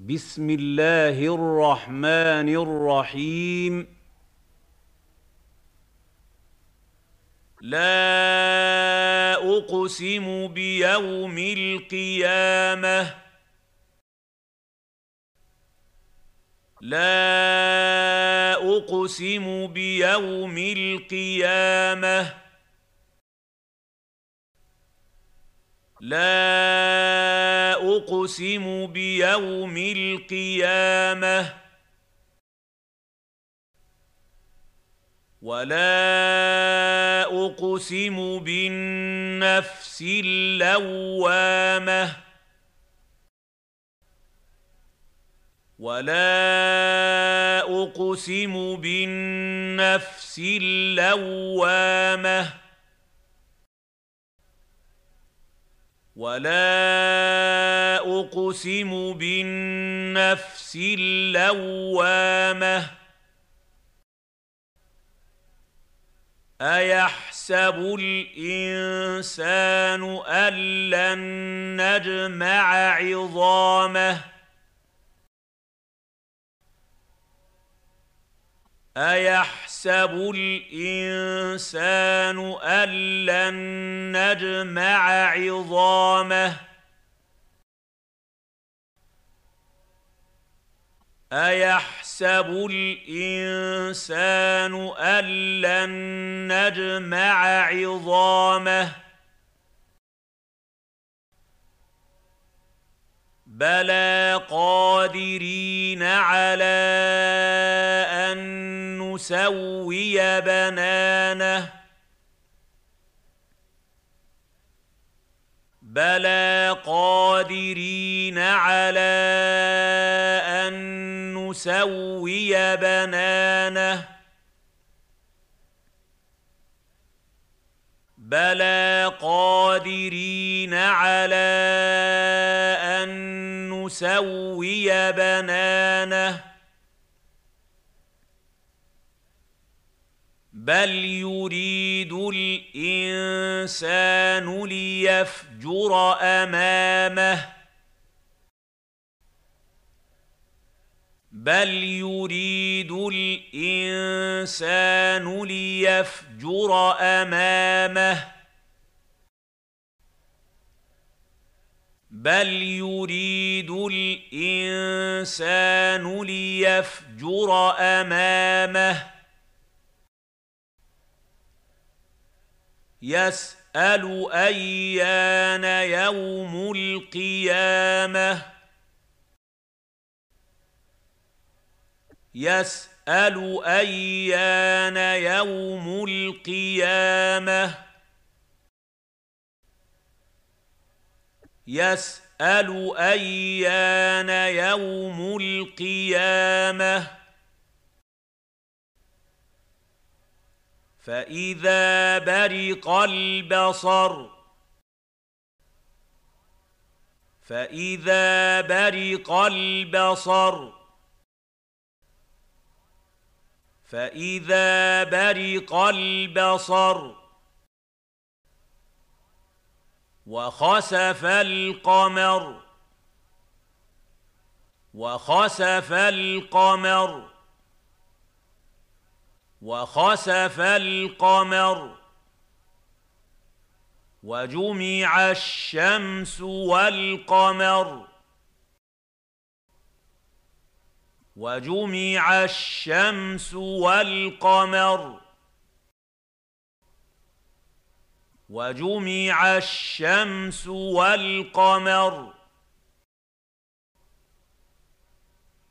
بسم الله الرحمن الرحيم. لا أقسم بيوم القيامة. لا أقسم بيوم القيامة. لا أقسم بيوم القيامة ولا أقسم بالنفس اللوامة ولا أقسم بالنفس اللوامة ولا اقسم بالنفس اللوامه ايحسب الانسان ان لن نجمع عظامه ايحسب الانسان ان لن نجمع عظامه ايحسب الانسان ان لن نجمع عظامه بلى قادرين على ان نسوي بنانه بلى قادرين على أن نسوي بنانه بلى قادرين على أن نسوي بنانه بل يريد الانسان ليفجر امامه بل يريد الانسان ليفجر امامه بل يريد الانسان ليفجر امامه يسأل أيان يوم القيامة. يسأل أيان يوم القيامة. يسأل أيان يوم القيامة. فاذا برق البصر فاذا برق البصر فاذا برق البصر وخسف القمر وخسف القمر وخسف القمر وجمع الشمس والقمر وجمع الشمس والقمر وجمع الشمس والقمر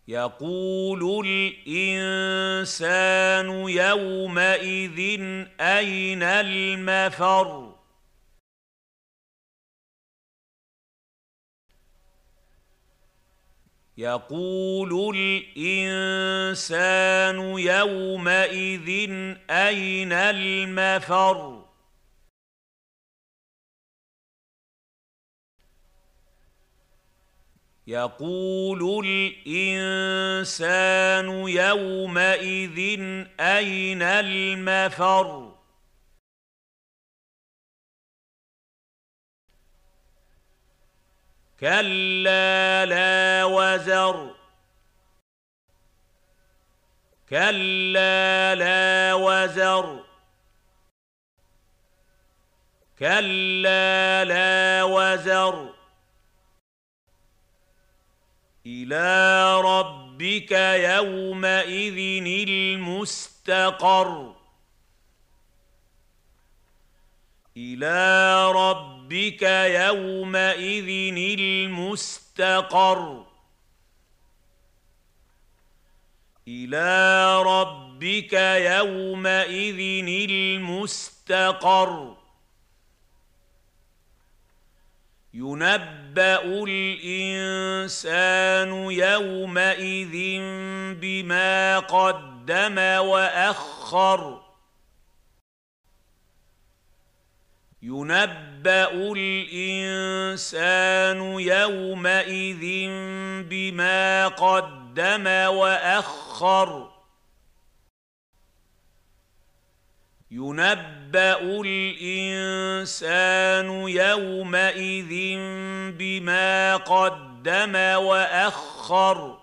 يقول الإنسان يومئذ أين المفر؟ يقول الإنسان يومئذ أين المفر؟ يقول الإنسان يومئذ أين المفر؟ كلا لا وزر. كلا لا وزر. كلا لا وزر. إلى ربك يومئذ المستقر. إلى ربك يومئذ المستقر. إلى ربك يومئذ المستقر. ينبا الانسان يومئذ بما قدم واخر ينبا الانسان يومئذ بما قدم واخر ينبا الانسان يومئذ بما قدم واخر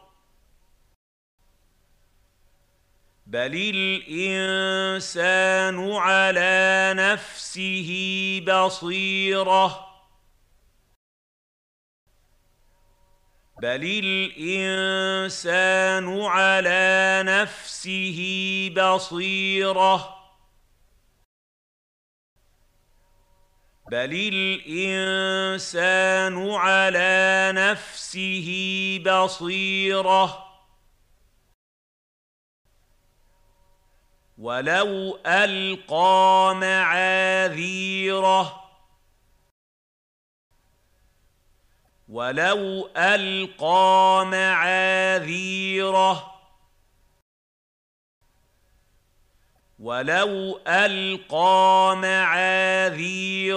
بل الانسان على نفسه بصيره بل الانسان على نفسه بصيره بل الانسان على نفسه بصيره ولو القى معاذيره ولو القى معاذيره ولو القى معاذيره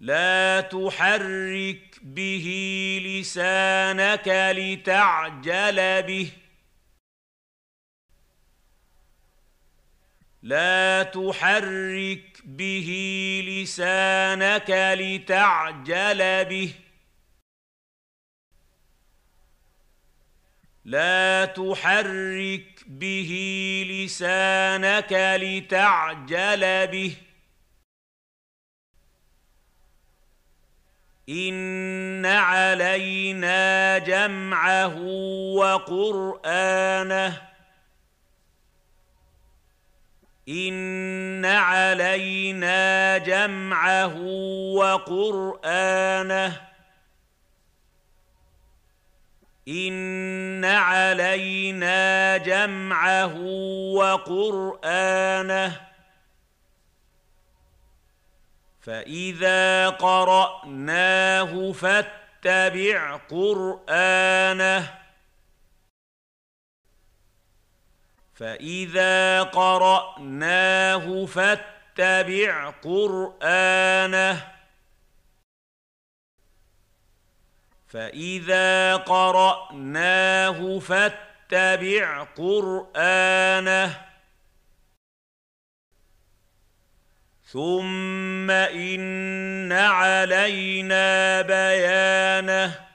لا تحرك به لسانك لتعجل به لا تحرك به لسانك لتعجل به لا تحرك به لسانك لتعجل به. إن علينا جمعه وقرآنه. إن علينا جمعه وقرآنه. ان علينا جمعه وقرانه فاذا قراناه فاتبع قرانه فاذا قراناه فاتبع قرانه فاذا قراناه فاتبع قرانه ثم ان علينا بيانه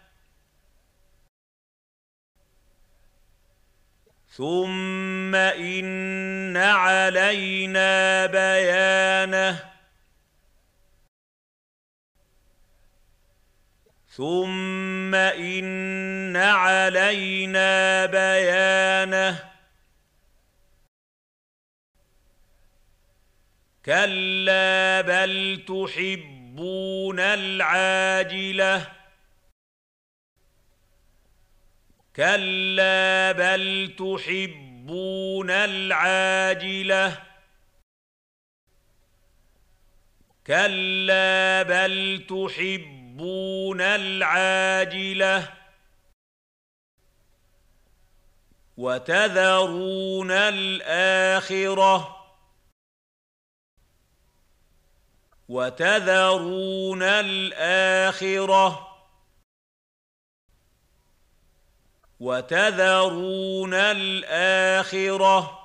ثم ان علينا بيانه ثم ان علينا بيانه كلا بل تحبون العاجله كلا بل تحبون العاجله كلا بل تحبون العاجلة وتذرون الآخرة وتذرون الآخرة وتذرون الآخرة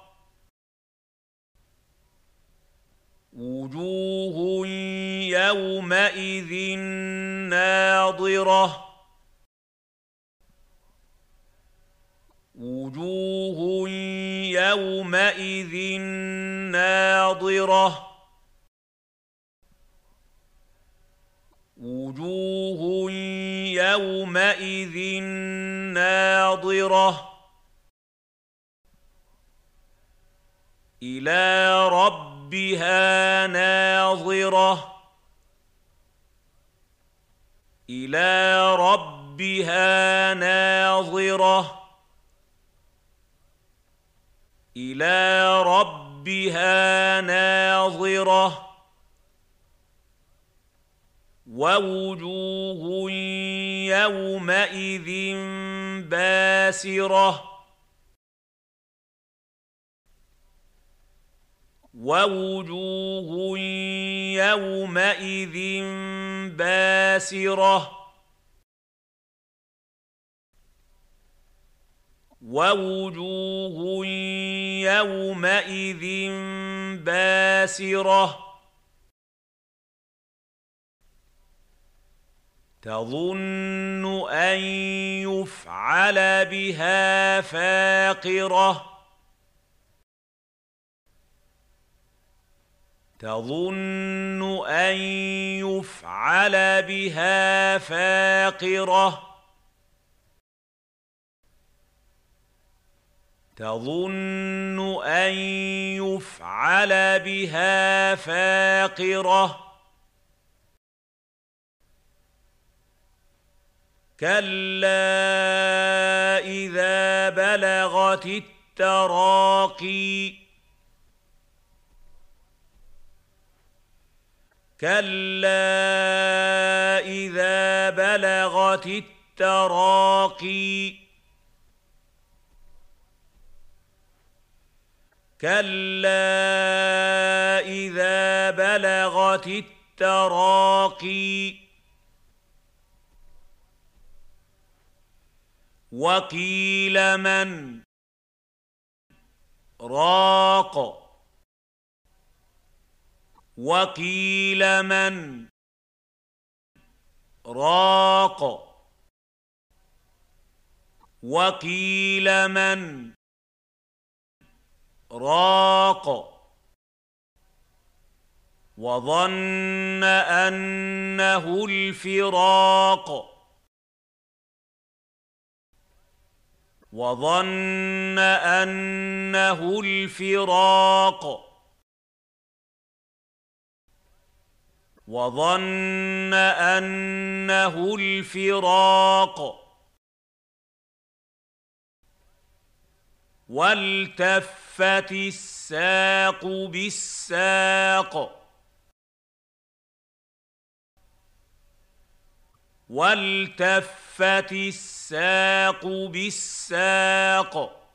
وجوه يومئذ ناضره وجوه يومئذ ناضره وجوه يومئذ ناضره إلى ربها ناظرة. إلى ربها ناظرة. إلى ربها ناظرة. ووجوه يومئذ باسرة. ووجوه يومئذ باسرة. ووجوه يومئذ باسرة. تظن أن يفعل بها فاقرة. تظن أن يفعل بها فاقرة. تظن أن يفعل بها فاقرة. كلا إذا بلغت التراقي. كلا اذا بلغت التراقي كلا اذا بلغت التراقي وقيل من راق وقيل من؟ راق. وقيل من؟ راق. وظن أنه الفراق. وظن أنه الفراق. وظن أنه الفراق. والتفت الساق بالساق. والتفت الساق بالساق.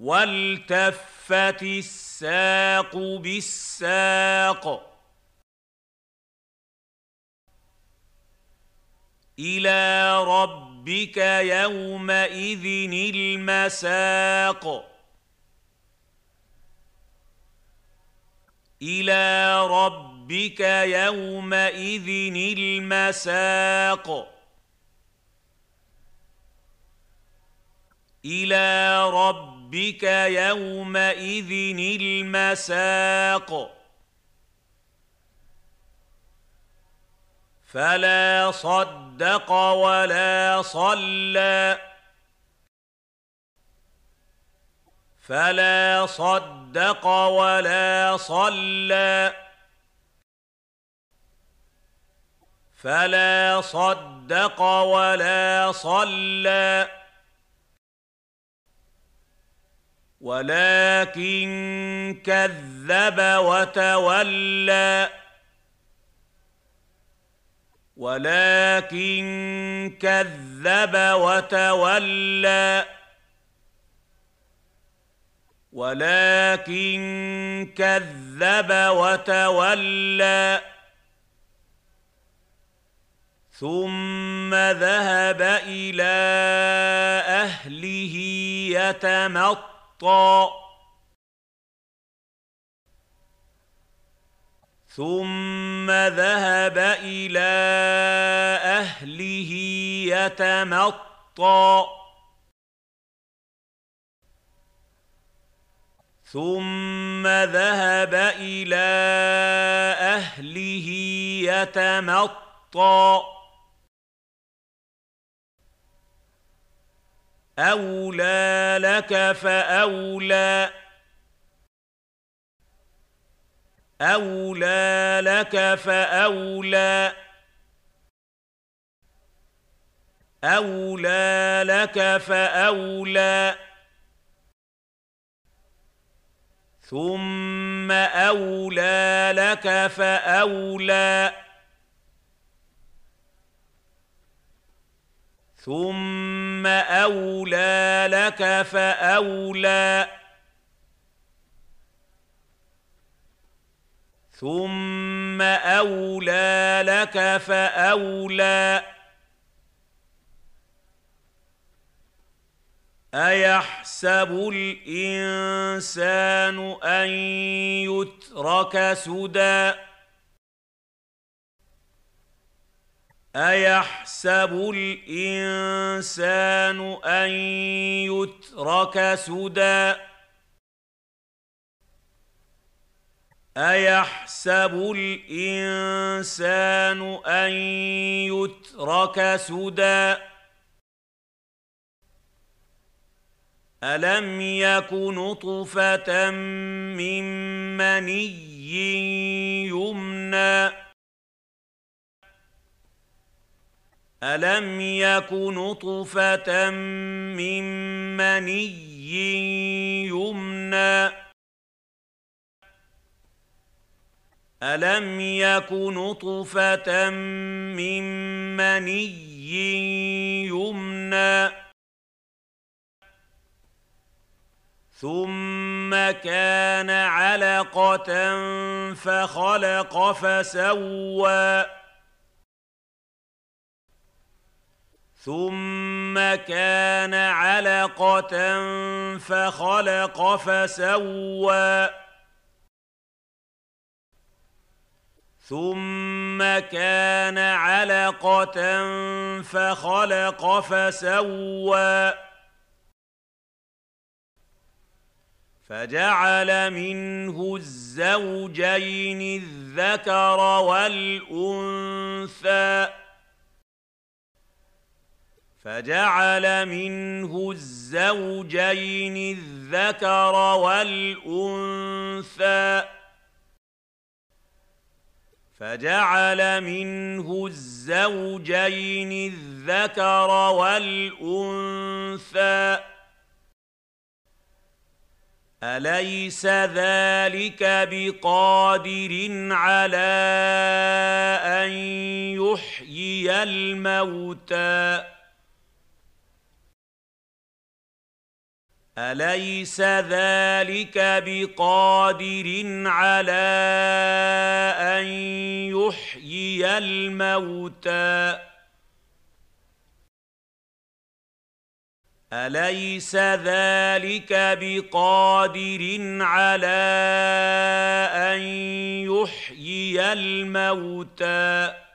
والتفت الساق بالساق إلى ربك يومئذ المساق إلى ربك يومئذ المساق إلى ربك يومئذ المساق. فلا صدق ولا صلى. فلا صدق ولا صلى. فلا صدق ولا صلى. ولكن كذب وتولى. ولكن كذب وتولى. ولكن كذب وتولى. ثم ذهب إلى أهله يتمطى شطا ثم ذهب إلى أهله يتمطى. ثم ذهب إلى أهله يتمطى. أولى لك فأولى. أولى لك فأولى. أولى لك فأولى. ثم أولى لك فأولى. ثم اولى لك فاولى ثم اولى لك فاولى ايحسب الانسان ان يترك سدى أيحسب الإنسان أن يترك سدى؟ أيحسب الإنسان أن يترك سدى؟ ألم يك نطفة من مني يمنى؟ الم يك نطفه من مني يمنى الم يك نطفه من مني يمنى ثم كان علقه فخلق فسوى ثم كان علقه فخلق فسوى ثم كان علقه فخلق فسوى فجعل منه الزوجين الذكر والانثى فجعل منه الزوجين الذكر والأنثى. فجعل منه الزوجين الذكر والأنثى. أليس ذلك بقادر على أن يحيي الموتى؟ أليس ذلك بقادر على أن يحيي الموتى؟ أليس ذلك بقادر على أن يحيي الموتى؟